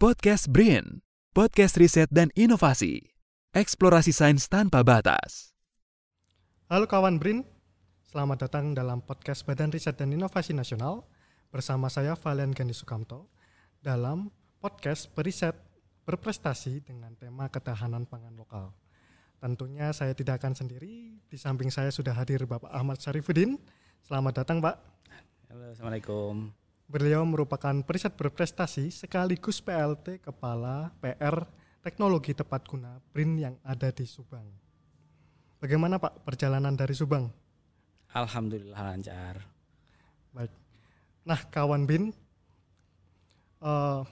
Podcast Brin, podcast riset dan inovasi. Eksplorasi sains tanpa batas. Halo kawan Brin, selamat datang dalam podcast Badan Riset dan Inovasi Nasional bersama saya Valen Gani Sukamto dalam podcast Periset berprestasi dengan tema ketahanan pangan lokal. Tentunya saya tidak akan sendiri, di samping saya sudah hadir Bapak Ahmad Syarifuddin. Selamat datang Pak. Halo, Assalamualaikum. Beliau merupakan periset berprestasi sekaligus PLT Kepala PR Teknologi Tepat Guna BRIN yang ada di Subang. Bagaimana Pak perjalanan dari Subang? Alhamdulillah lancar. Baik. Nah, kawan BIN, uh,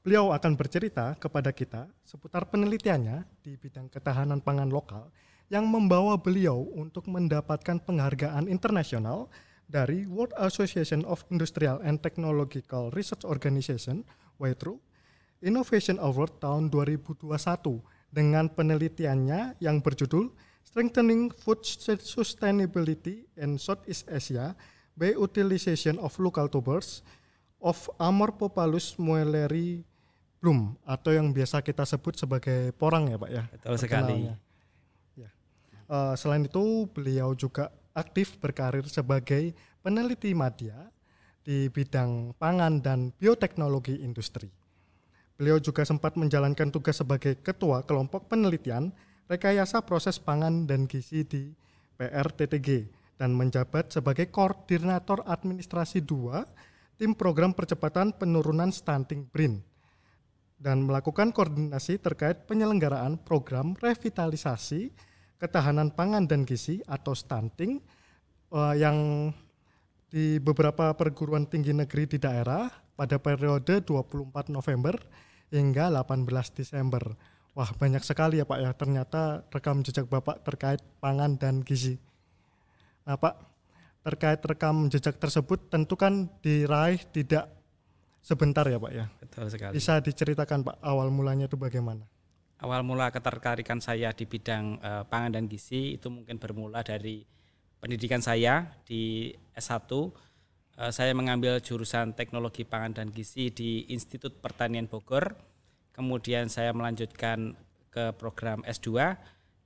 beliau akan bercerita kepada kita seputar penelitiannya di bidang ketahanan pangan lokal yang membawa beliau untuk mendapatkan penghargaan internasional dari World Association of Industrial and Technological Research Organization (WITRO) Innovation Award tahun 2021 dengan penelitiannya yang berjudul Strengthening Food Sustainability in Southeast Asia by Utilization of Local Tubers of Amorphopalus muelleri Bloom atau yang biasa kita sebut sebagai porang ya Pak ya. Betul sekali. Ya. Uh, selain itu beliau juga aktif berkarir sebagai peneliti media di bidang pangan dan bioteknologi industri. Beliau juga sempat menjalankan tugas sebagai ketua kelompok penelitian rekayasa proses pangan dan gizi di PRTTG dan menjabat sebagai koordinator administrasi 2 tim program percepatan penurunan stunting BRIN dan melakukan koordinasi terkait penyelenggaraan program revitalisasi ketahanan pangan dan gizi atau stunting uh, yang di beberapa perguruan tinggi negeri di daerah pada periode 24 November hingga 18 Desember. Wah, banyak sekali ya Pak ya. Ternyata rekam jejak Bapak terkait pangan dan gizi. Nah, Pak, terkait rekam jejak tersebut tentu kan diraih tidak sebentar ya Pak ya. Betul sekali. Bisa diceritakan Pak awal mulanya itu bagaimana? Awal mula ketertarikan saya di bidang uh, pangan dan gizi itu mungkin bermula dari pendidikan saya di S1. Uh, eh, saya mengambil jurusan Teknologi Pangan dan Gizi di Institut Pertanian Bogor. Kemudian saya melanjutkan ke program S2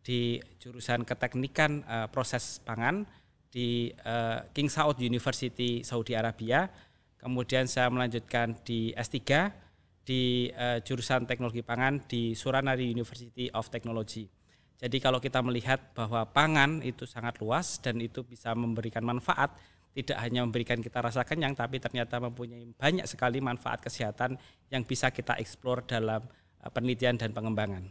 di jurusan Keteknikan uh, Proses Pangan di uh, King Saud University Saudi Arabia Kemudian saya melanjutkan di S3 di uh, jurusan Teknologi Pangan di Suranari University of Technology. Jadi kalau kita melihat bahwa pangan itu sangat luas dan itu bisa memberikan manfaat, tidak hanya memberikan kita rasa kenyang, tapi ternyata mempunyai banyak sekali manfaat kesehatan yang bisa kita eksplor dalam uh, penelitian dan pengembangan.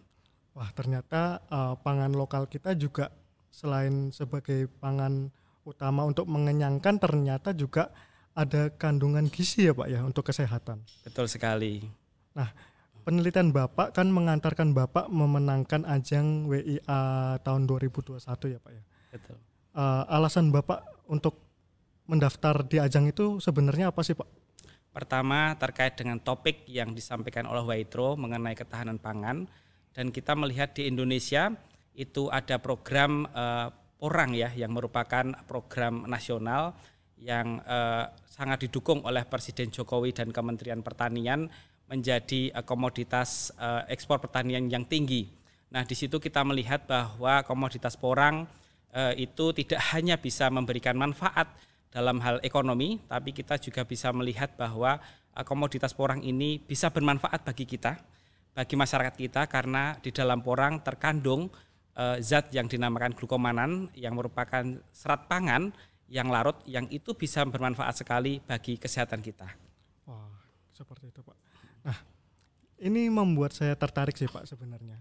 Wah ternyata uh, pangan lokal kita juga selain sebagai pangan utama untuk mengenyangkan, ternyata juga ada kandungan gizi ya Pak ya untuk kesehatan. Betul sekali. Nah, penelitian Bapak kan mengantarkan Bapak memenangkan ajang WIA tahun 2021 ya Pak ya. Betul. Uh, alasan Bapak untuk mendaftar di ajang itu sebenarnya apa sih Pak? Pertama terkait dengan topik yang disampaikan oleh Waitro mengenai ketahanan pangan dan kita melihat di Indonesia itu ada program uh, porang ya yang merupakan program nasional yang uh, sangat didukung oleh Presiden Jokowi dan Kementerian Pertanian menjadi uh, komoditas uh, ekspor pertanian yang tinggi. Nah, di situ kita melihat bahwa komoditas porang uh, itu tidak hanya bisa memberikan manfaat dalam hal ekonomi, tapi kita juga bisa melihat bahwa uh, komoditas porang ini bisa bermanfaat bagi kita, bagi masyarakat kita karena di dalam porang terkandung zat yang dinamakan glukomanan yang merupakan serat pangan yang larut yang itu bisa bermanfaat sekali bagi kesehatan kita. Wah, seperti itu Pak. Nah, ini membuat saya tertarik sih Pak sebenarnya.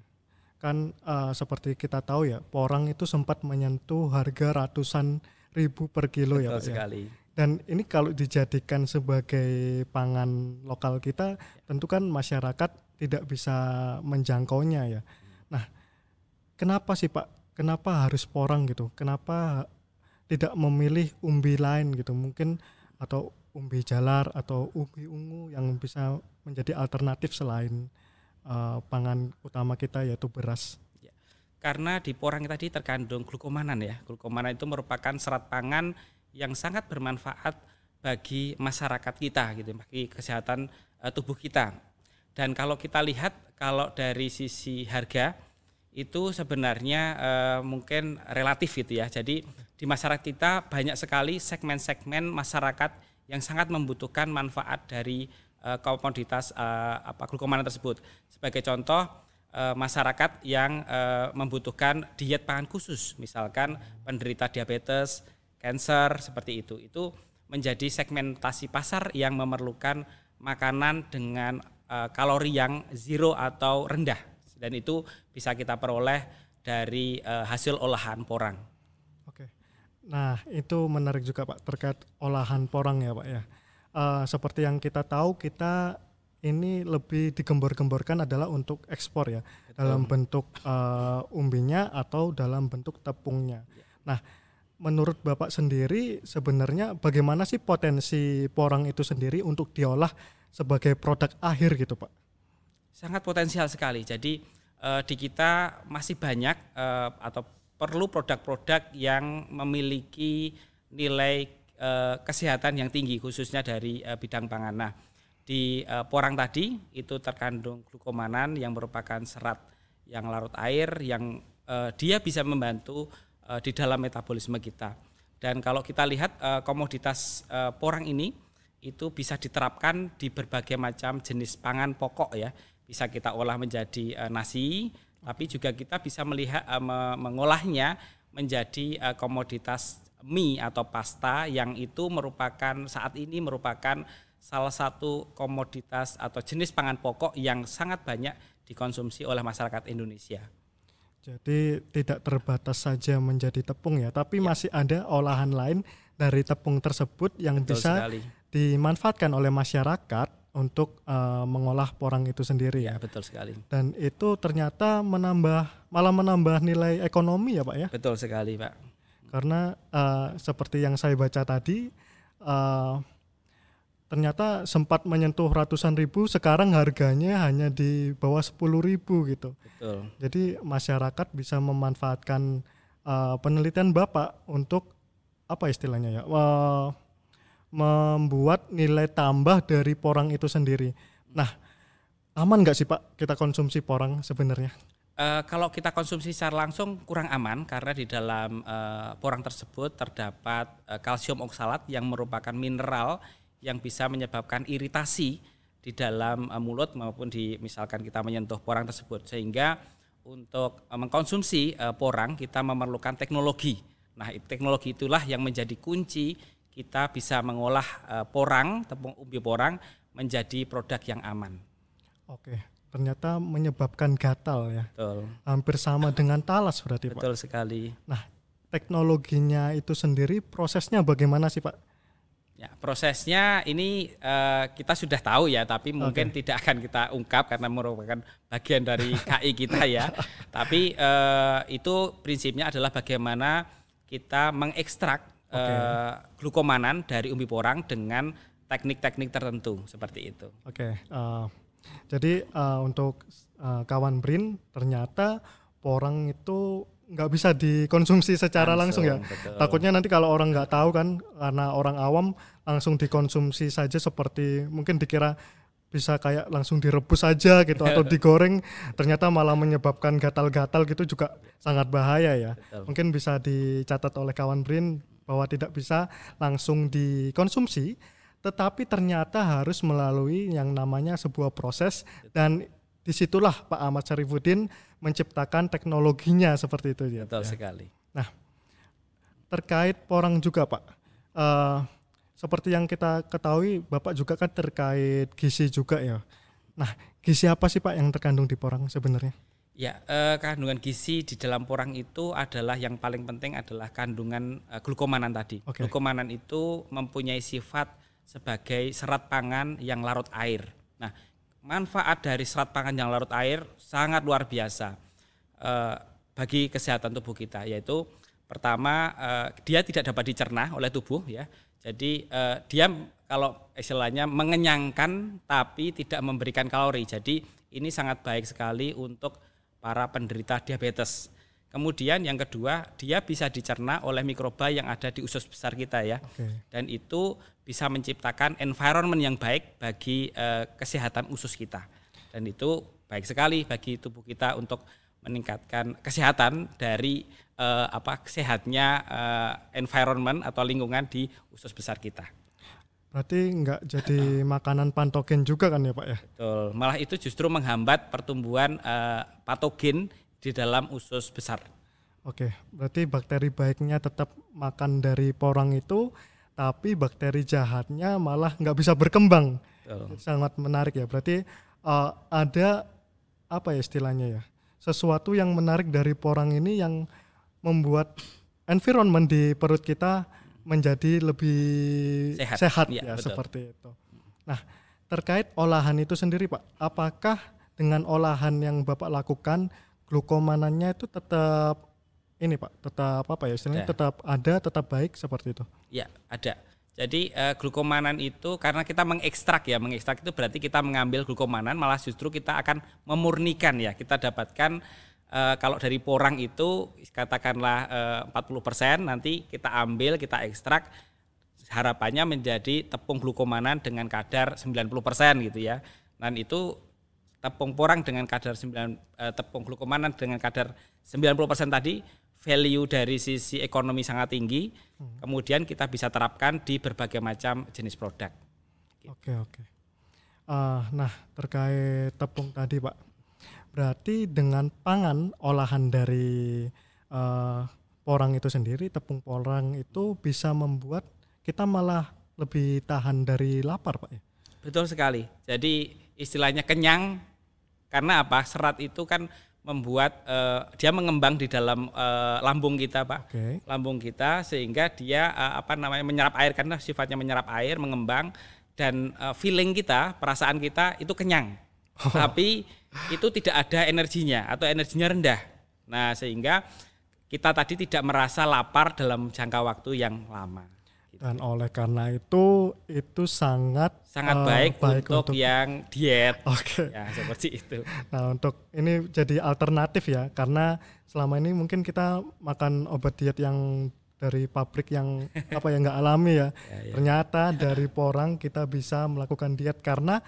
Kan uh, seperti kita tahu ya, porang itu sempat menyentuh harga ratusan ribu per kilo ya, Betul ya Pak. sekali. Ya. Dan ini kalau dijadikan sebagai pangan lokal kita, tentu kan masyarakat tidak bisa menjangkaunya ya. Nah, kenapa sih Pak? Kenapa harus porang gitu? Kenapa tidak memilih umbi lain gitu mungkin atau umbi jalar atau umbi ungu yang bisa menjadi alternatif selain uh, pangan utama kita yaitu beras. Ya. Karena di porang tadi terkandung glukomanan ya. Glukomanan itu merupakan serat pangan yang sangat bermanfaat bagi masyarakat kita gitu, bagi kesehatan uh, tubuh kita. Dan kalau kita lihat kalau dari sisi harga itu sebenarnya uh, mungkin relatif gitu ya. Jadi di masyarakat kita banyak sekali segmen-segmen masyarakat yang sangat membutuhkan manfaat dari uh, komoditas uh, apa glukomanan tersebut. Sebagai contoh uh, masyarakat yang uh, membutuhkan diet pangan khusus, misalkan penderita diabetes, cancer seperti itu. Itu menjadi segmentasi pasar yang memerlukan makanan dengan uh, kalori yang zero atau rendah dan itu bisa kita peroleh dari uh, hasil olahan porang. Oke, nah itu menarik juga Pak terkait olahan porang ya Pak ya. Uh, seperti yang kita tahu kita ini lebih digembor-gemborkan adalah untuk ekspor ya Betul. dalam bentuk uh, umbinya atau dalam bentuk tepungnya. Ya. Nah menurut Bapak sendiri sebenarnya bagaimana sih potensi porang itu sendiri untuk diolah sebagai produk akhir gitu Pak? Sangat potensial sekali. Jadi eh, di kita masih banyak eh, atau perlu produk-produk yang memiliki nilai eh, kesehatan yang tinggi khususnya dari eh, bidang pangan. Nah, di eh, porang tadi itu terkandung glukomanan yang merupakan serat yang larut air yang eh, dia bisa membantu uh, di dalam metabolisme kita. Dan kalau kita lihat uh, komoditas uh, porang ini itu bisa diterapkan di berbagai macam jenis pangan pokok ya. Bisa kita olah menjadi uh, nasi, tapi juga kita bisa melihat uh, mengolahnya menjadi uh, komoditas mie atau pasta yang itu merupakan saat ini merupakan salah satu komoditas atau jenis pangan pokok yang sangat banyak dikonsumsi oleh masyarakat Indonesia. Jadi tidak terbatas saja menjadi tepung ya, tapi ya. masih ada olahan lain dari tepung tersebut yang Betul bisa sekali. dimanfaatkan oleh masyarakat untuk uh, mengolah porang itu sendiri ya. Betul sekali. Dan itu ternyata menambah malah menambah nilai ekonomi ya, Pak ya. Betul sekali, Pak. Karena uh, seperti yang saya baca tadi uh, ternyata sempat menyentuh ratusan ribu sekarang harganya hanya di bawah sepuluh ribu gitu Betul. jadi masyarakat bisa memanfaatkan uh, penelitian bapak untuk apa istilahnya ya uh, membuat nilai tambah dari porang itu sendiri. Nah aman nggak sih pak kita konsumsi porang sebenarnya? Uh, kalau kita konsumsi secara langsung kurang aman karena di dalam uh, porang tersebut terdapat uh, kalsium oksalat yang merupakan mineral yang bisa menyebabkan iritasi di dalam uh, mulut maupun di misalkan kita menyentuh porang tersebut. Sehingga untuk uh, mengkonsumsi uh, porang kita memerlukan teknologi. Nah, teknologi itulah yang menjadi kunci kita bisa mengolah porang, tepung umbi porang menjadi produk yang aman. Oke, ternyata menyebabkan gatal ya. Betul. Hampir sama dengan talas berarti Betul Pak. Betul sekali. Nah, teknologinya itu sendiri prosesnya bagaimana sih Pak? Ya, prosesnya ini uh, kita sudah tahu ya, tapi mungkin okay. tidak akan kita ungkap karena merupakan bagian dari KI kita ya. tapi uh, itu prinsipnya adalah bagaimana kita mengekstrak okay. uh, eh, glukomanan dari umbi porang dengan teknik-teknik tertentu seperti itu. Oke, okay. uh, jadi uh, untuk uh, kawan Brin ternyata porang itu nggak bisa dikonsumsi secara langsung, langsung ya. Betul. Takutnya nanti kalau orang nggak tahu kan karena orang awam langsung dikonsumsi saja seperti mungkin dikira bisa kayak langsung direbus saja gitu atau digoreng ternyata malah menyebabkan gatal-gatal gitu juga sangat bahaya ya. Betul. Mungkin bisa dicatat oleh kawan Brin bahwa tidak bisa langsung dikonsumsi tetapi ternyata harus melalui yang namanya sebuah proses dan di situlah Pak Ahmad Syarifuddin menciptakan teknologinya seperti itu ya. Betul ya. sekali. Nah, terkait porang juga Pak, uh, seperti yang kita ketahui Bapak juga kan terkait gizi juga ya. Nah, gizi apa sih Pak yang terkandung di porang sebenarnya? Ya, eh, kandungan gizi di dalam porang itu adalah yang paling penting adalah kandungan eh, glukomanan tadi. Okay. Glukomanan itu mempunyai sifat sebagai serat pangan yang larut air. Nah, manfaat dari serat pangan yang larut air sangat luar biasa eh, bagi kesehatan tubuh kita yaitu pertama eh, dia tidak dapat dicerna oleh tubuh ya jadi eh, dia kalau istilahnya mengenyangkan tapi tidak memberikan kalori jadi ini sangat baik sekali untuk para penderita diabetes Kemudian yang kedua, dia bisa dicerna oleh mikroba yang ada di usus besar kita ya. Oke. Dan itu bisa menciptakan environment yang baik bagi eh, kesehatan usus kita. Dan itu baik sekali bagi tubuh kita untuk meningkatkan kesehatan dari eh, apa sehatnya eh, environment atau lingkungan di usus besar kita. Berarti nggak jadi makanan patogen juga kan ya Pak ya? Betul. Malah itu justru menghambat pertumbuhan eh, patogen di dalam usus besar. Oke, berarti bakteri baiknya tetap makan dari porang itu, tapi bakteri jahatnya malah nggak bisa berkembang. Betul. Sangat menarik ya. Berarti uh, ada apa ya istilahnya ya? Sesuatu yang menarik dari porang ini yang membuat environment di perut kita menjadi lebih Sehat. sehat, Iya, ya betul. seperti itu. Nah, terkait olahan itu sendiri Pak, apakah dengan olahan yang Bapak lakukan glukomanannya itu tetap ini Pak, tetap apa ya istilahnya Ada. tetap ada, tetap baik seperti itu. Ya, ada. Jadi eh, glukomanan itu karena kita mengekstrak ya, mengekstrak itu berarti kita mengambil glukomanan malah justru kita akan memurnikan ya. Kita dapatkan eh, kalau dari porang itu katakanlah eh, 40% nanti kita ambil, kita ekstrak harapannya menjadi tepung glukomanan dengan kadar 90% gitu ya. Dan itu tepung porang dengan kadar 9 eh, tepung glukomanan dengan kadar 90% tadi value dari sisi ekonomi sangat tinggi. Kemudian kita bisa terapkan di berbagai macam jenis produk. Oke oke. Ah, nah terkait tepung tadi pak, berarti dengan pangan olahan dari eh, porang itu sendiri, tepung porang itu bisa membuat kita malah lebih tahan dari lapar pak ya. Betul sekali. Jadi istilahnya kenyang karena apa? Serat itu kan membuat eh, dia mengembang di dalam eh, lambung kita, Pak. Oke. Lambung kita sehingga dia eh, apa namanya menyerap air karena sifatnya menyerap air, mengembang dan eh, feeling kita, perasaan kita itu kenyang. Tapi itu tidak ada energinya atau energinya rendah. Nah, sehingga kita tadi tidak merasa lapar dalam jangka waktu yang lama. Dan oleh karena itu itu sangat Sangat eh, baik, untuk, yang diet. Oke. Ya, seperti itu. Nah, untuk ini jadi alternatif ya, karena selama ini mungkin kita makan obat diet yang dari pabrik yang apa ya nggak alami ya. ya. Ternyata dari porang kita bisa melakukan diet karena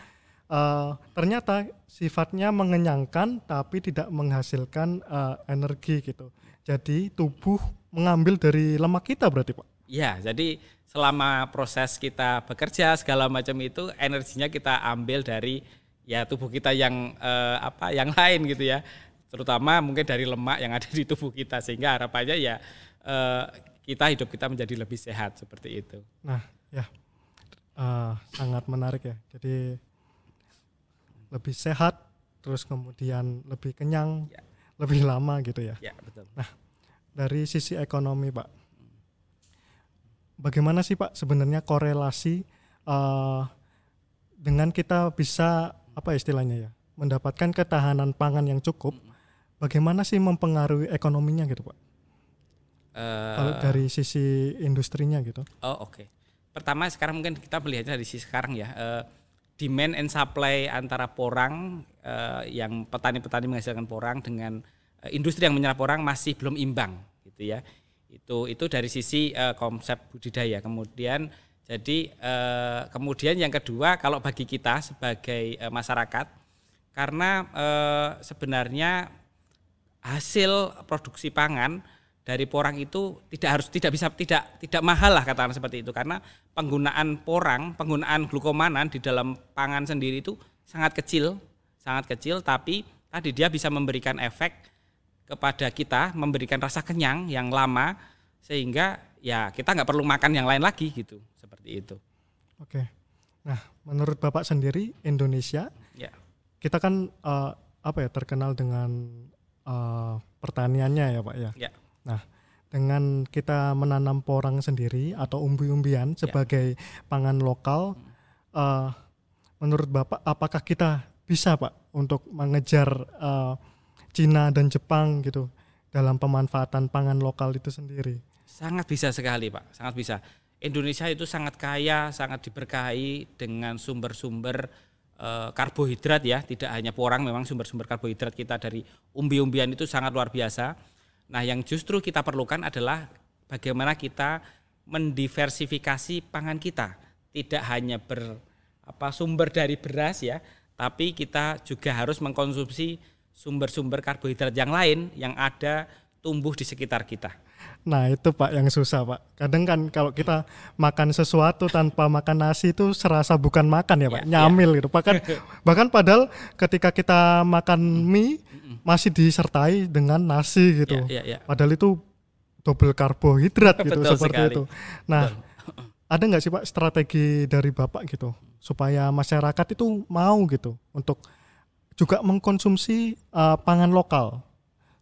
eh, ternyata sifatnya mengenyangkan tapi tidak menghasilkan eh, energi gitu. Jadi tubuh mengambil dari lemak kita berarti pak. Ya, jadi selama proses kita bekerja segala macam itu energinya kita ambil dari ya tubuh kita yang eh, apa yang lain gitu ya. Terutama mungkin dari lemak yang ada di tubuh kita sehingga harapannya ya eh, kita hidup kita menjadi lebih sehat seperti itu. Nah, ya eh, sangat menarik ya. Jadi lebih sehat, terus kemudian lebih kenyang, Ya. lebih lama gitu ya. Ya, betul. Dari sisi ekonomi, Pak, bagaimana sih Pak sebenarnya korelasi eh, dengan kita bisa apa istilahnya ya, mendapatkan ketahanan pangan yang cukup? Bagaimana sih mempengaruhi ekonominya gitu, Pak? Kalau dari sisi industrinya gitu. Oh oke. Pertama sekarang mungkin kita melihatnya dari sisi sekarang ya. eh, demand and supply antara porang eh, yang petani-petani menghasilkan porang dengan eh, industri yang menyerap porang masih belum imbang gitu ya. Itu itu dari sisi eh, konsep budidaya. Kemudian jadi eh, kemudian yang kedua kalau bagi kita sebagai eh, masyarakat karena eh, sebenarnya hasil produksi pangan dari porang itu tidak harus tidak bisa tidak tidak mahal lah katakan seperti itu. Karena penggunaan porang penggunaan glukomanan di dalam pangan sendiri itu sangat kecil sangat kecil. Tapi tadi dia bisa memberikan efek kepada kita memberikan rasa kenyang yang lama sehingga ya kita nggak perlu makan yang lain lagi gitu seperti itu. Oke. Nah, menurut Bapak sendiri Indonesia ya. kita kan eh, apa ya terkenal dengan eh, pertaniannya ya Pak ya. ya Nah, dengan kita menanam porang sendiri atau umbi-umbian sebagai pangan lokal, eh, menurut Bapak apakah kita bisa Pak untuk mengejar eh, Cina dan Jepang gitu dalam pemanfaatan pangan lokal itu sendiri? Sangat bisa sekali, Pak. Sangat bisa. Indonesia itu sangat kaya, sangat diberkahi dengan sumber-sumber eh, karbohidrat ya, tidak hanya porang, memang sumber-sumber karbohidrat kita dari umbi-umbian itu sangat luar biasa. Nah, yang justru kita perlukan adalah bagaimana kita mendiversifikasi pangan kita, tidak hanya ber apa sumber dari beras ya, tapi kita juga harus mengkonsumsi sumber-sumber karbohidrat yang lain yang ada tumbuh di sekitar kita. Nah itu Pak yang susah Pak. Kadang kan kalau kita makan sesuatu tanpa makan nasi itu serasa bukan makan ya Pak, ya, nyamil ya. gitu. Bahkan bahkan padahal ketika kita makan mie masih disertai dengan nasi gitu. Ya, ya, ya. Padahal itu double karbohidrat gitu Betul seperti sekali. itu. Nah Betul. ada nggak sih Pak strategi dari Bapak gitu supaya masyarakat itu mau gitu untuk juga mengkonsumsi uh, pangan lokal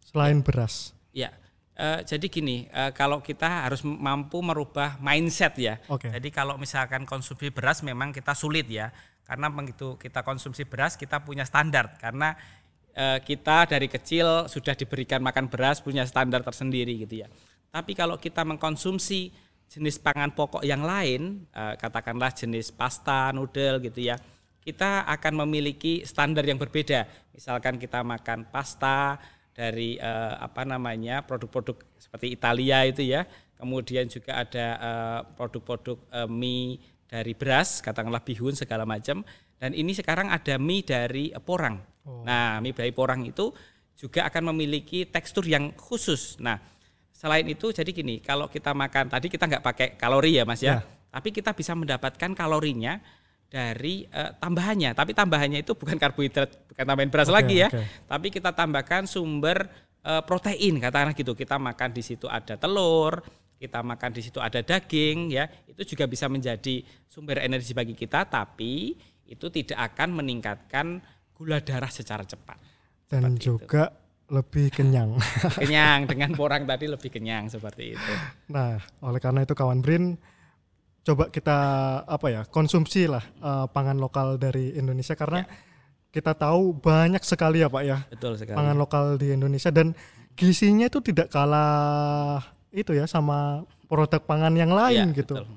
selain ya. beras? Ya, uh, jadi gini, uh, kalau kita harus mampu merubah mindset ya. Okay. Jadi kalau misalkan konsumsi beras memang kita sulit ya, karena begitu kita konsumsi beras kita punya standar karena uh, kita dari kecil sudah diberikan makan beras punya standar tersendiri gitu ya. Tapi kalau kita mengkonsumsi jenis pangan pokok yang lain, katakanlah jenis pasta, noodle gitu ya, kita akan memiliki standar yang berbeda. Misalkan kita makan pasta, dari uh, apa namanya produk-produk seperti Italia itu ya. Kemudian juga ada uh, produk-produk uh, mie dari beras, katakanlah bihun segala macam. Dan ini sekarang ada mie dari uh, porang. Oh. Nah, mie dari porang itu juga akan memiliki tekstur yang khusus. Nah, selain itu jadi gini, kalau kita makan tadi kita nggak pakai kalori ya Mas ya, ya. tapi kita bisa mendapatkan kalorinya dari uh, tambahannya. Tapi tambahannya itu bukan karbohidrat, bukan tambahan beras okay, lagi ya. Okay. Tapi kita tambahkan sumber uh, protein, katakanlah gitu. Kita makan di situ ada telur, kita makan di situ ada daging ya. Itu juga bisa menjadi sumber energi bagi kita, tapi itu tidak akan meningkatkan gula darah secara cepat. Dan juga itu lebih kenyang. kenyang dengan porang tadi lebih kenyang seperti itu. Nah, oleh karena itu kawan Brin coba kita apa ya konsumsi lah uh, pangan lokal dari Indonesia karena ya. kita tahu banyak sekali ya pak ya Betul sekali. pangan lokal di Indonesia dan gizinya itu tidak kalah itu ya sama produk pangan yang lain ya, gitu betul.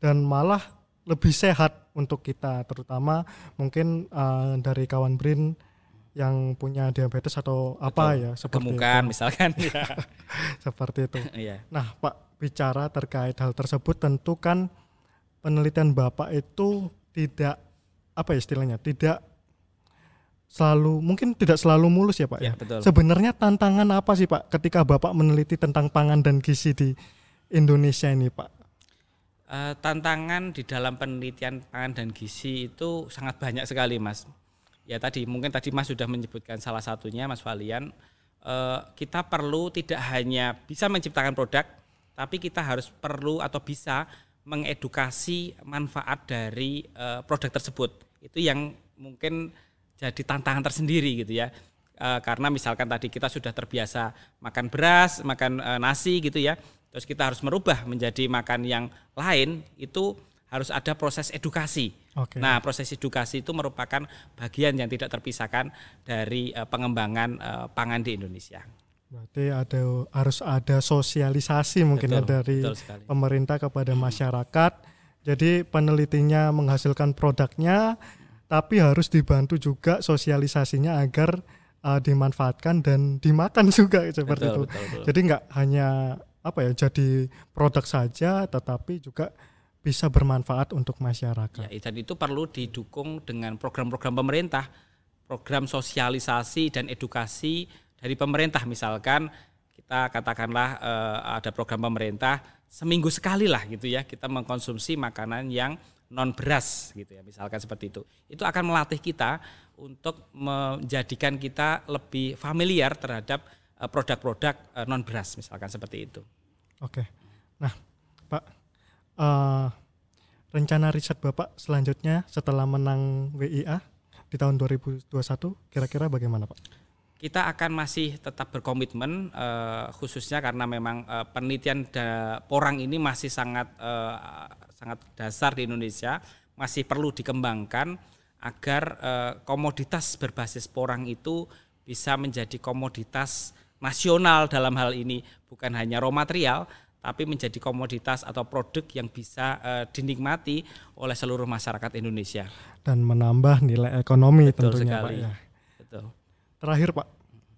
dan malah lebih sehat untuk kita terutama mungkin uh, dari kawan Brin yang punya diabetes atau Betul. apa ya seperti Kemukan, itu. misalkan ya. seperti itu. Iya. Nah, Pak bicara terkait hal tersebut tentu kan penelitian Bapak itu tidak apa ya istilahnya, tidak selalu mungkin tidak selalu mulus ya Pak ya. ya? Betul. Sebenarnya tantangan apa sih Pak ketika Bapak meneliti tentang pangan dan gizi di Indonesia ini Pak? Uh, tantangan di dalam penelitian pangan dan gizi itu sangat banyak sekali Mas. Ya tadi mungkin tadi Mas sudah menyebutkan salah satunya Mas Valian. Uh, kita perlu tidak hanya bisa menciptakan produk, tapi kita harus perlu atau bisa mengedukasi manfaat dari uh, produk tersebut. Itu yang mungkin jadi tantangan tersendiri gitu ya. Uh, karena misalkan tadi kita sudah terbiasa makan beras, makan uh, nasi gitu ya. Terus kita harus merubah menjadi makan yang lain itu harus ada proses edukasi. Okay. Nah, proses edukasi itu merupakan bagian yang tidak terpisahkan dari uh, pengembangan uh, pangan di Indonesia. Berarti ada harus ada sosialisasi mungkin ya betul, ya dari pemerintah kepada masyarakat. Jadi penelitinya menghasilkan produknya, tapi harus dibantu juga sosialisasinya agar uh, dimanfaatkan dan dimakan juga seperti betul, itu. Betul, betul. Jadi nggak hanya apa ya jadi produk saja, tetapi juga bisa bermanfaat untuk masyarakat. Ya, dan itu perlu didukung dengan program-program pemerintah, program sosialisasi dan edukasi dari pemerintah misalkan kita katakanlah uh, ada program pemerintah seminggu sekali lah gitu ya kita mengkonsumsi makanan yang non beras gitu ya misalkan seperti itu itu akan melatih kita untuk menjadikan kita lebih familiar terhadap uh, produk-produk uh, non beras misalkan seperti itu. Oke, nah Pak uh, rencana riset Bapak selanjutnya setelah menang WIA di tahun 2021 kira-kira bagaimana Pak? Kita akan masih tetap berkomitmen uh, khususnya karena memang uh, penelitian da, porang ini masih sangat uh, sangat dasar di Indonesia masih perlu dikembangkan agar uh, komoditas berbasis porang itu bisa menjadi komoditas nasional dalam hal ini bukan hanya raw material tapi menjadi komoditas atau produk yang bisa uh, dinikmati oleh seluruh masyarakat Indonesia dan menambah nilai ekonomi Betul tentunya sekali. Pak ya. Betul. Terakhir Pak,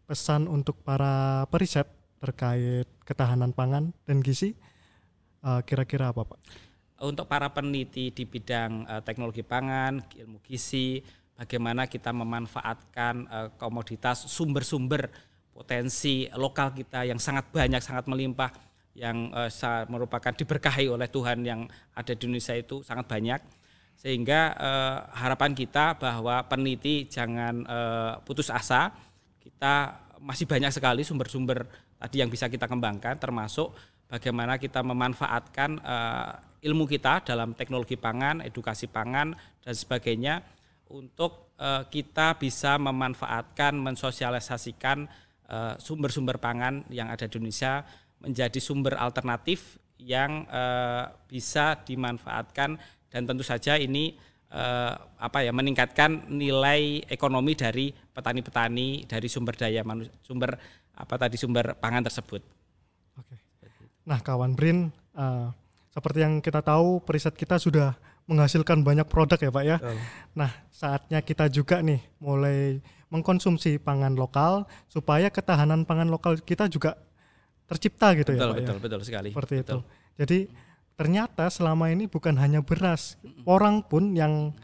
pesan untuk para periset terkait ketahanan pangan dan gizi uh, kira-kira apa Pak? Untuk para peneliti di bidang uh, teknologi pangan, ilmu gizi, bagaimana kita memanfaatkan uh, komoditas sumber-sumber potensi lokal kita yang sangat banyak, sangat melimpah, yang merupakan diberkahi oleh Tuhan yang ada di Indonesia itu sangat banyak. Sehingga harapan kita bahwa peneliti jangan putus asa, kita masih banyak sekali sumber-sumber tadi yang bisa kita kembangkan, termasuk bagaimana kita memanfaatkan uh, ilmu kita dalam teknologi pangan, edukasi pangan dan sebagainya untuk uh, kita bisa memanfaatkan, mensosialisasikan uh, sumber-sumber pangan yang ada di Indonesia menjadi sumber alternatif yang uh, bisa dimanfaatkan. Dan tentu saja ini uh, apa ya meningkatkan nilai ekonomi dari petani-petani dari sumber daya manusia, sumber apa tadi sumber pangan tersebut. Oke. Nah, kawan Brin, uh, seperti yang kita tahu, periset kita sudah menghasilkan banyak produk ya Pak ya. Oh. Nah saatnya kita juga nih mulai mengkonsumsi pangan lokal supaya ketahanan pangan lokal kita juga tercipta gitu betul, ya Pak betul, ya. Betul sekali. Seperti betul. itu. Jadi ternyata selama ini bukan hanya beras, orang pun yang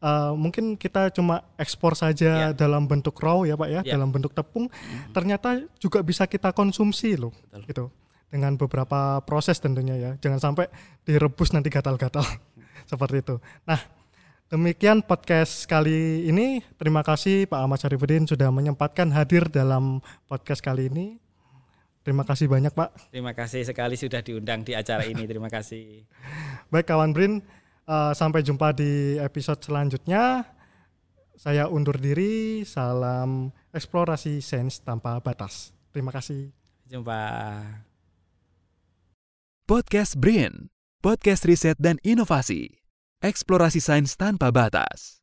uh, mungkin kita cuma ekspor saja yeah. dalam bentuk raw ya Pak ya, yeah. dalam bentuk tepung, mm-hmm. ternyata juga bisa kita konsumsi loh. Betul. Gitu. Dengan beberapa proses tentunya ya. Jangan sampai direbus nanti gatal-gatal seperti itu. Nah, demikian podcast kali ini. Terima kasih Pak Ahmad Syarifuddin sudah menyempatkan hadir dalam podcast kali ini. Terima kasih banyak Pak. Terima kasih sekali sudah diundang di acara ini. Terima kasih. Baik kawan Brin, uh, sampai jumpa di episode selanjutnya. Saya undur diri. Salam eksplorasi sains tanpa batas. Terima kasih. Jumpa. Podcast Brin, podcast riset dan inovasi eksplorasi sains tanpa batas.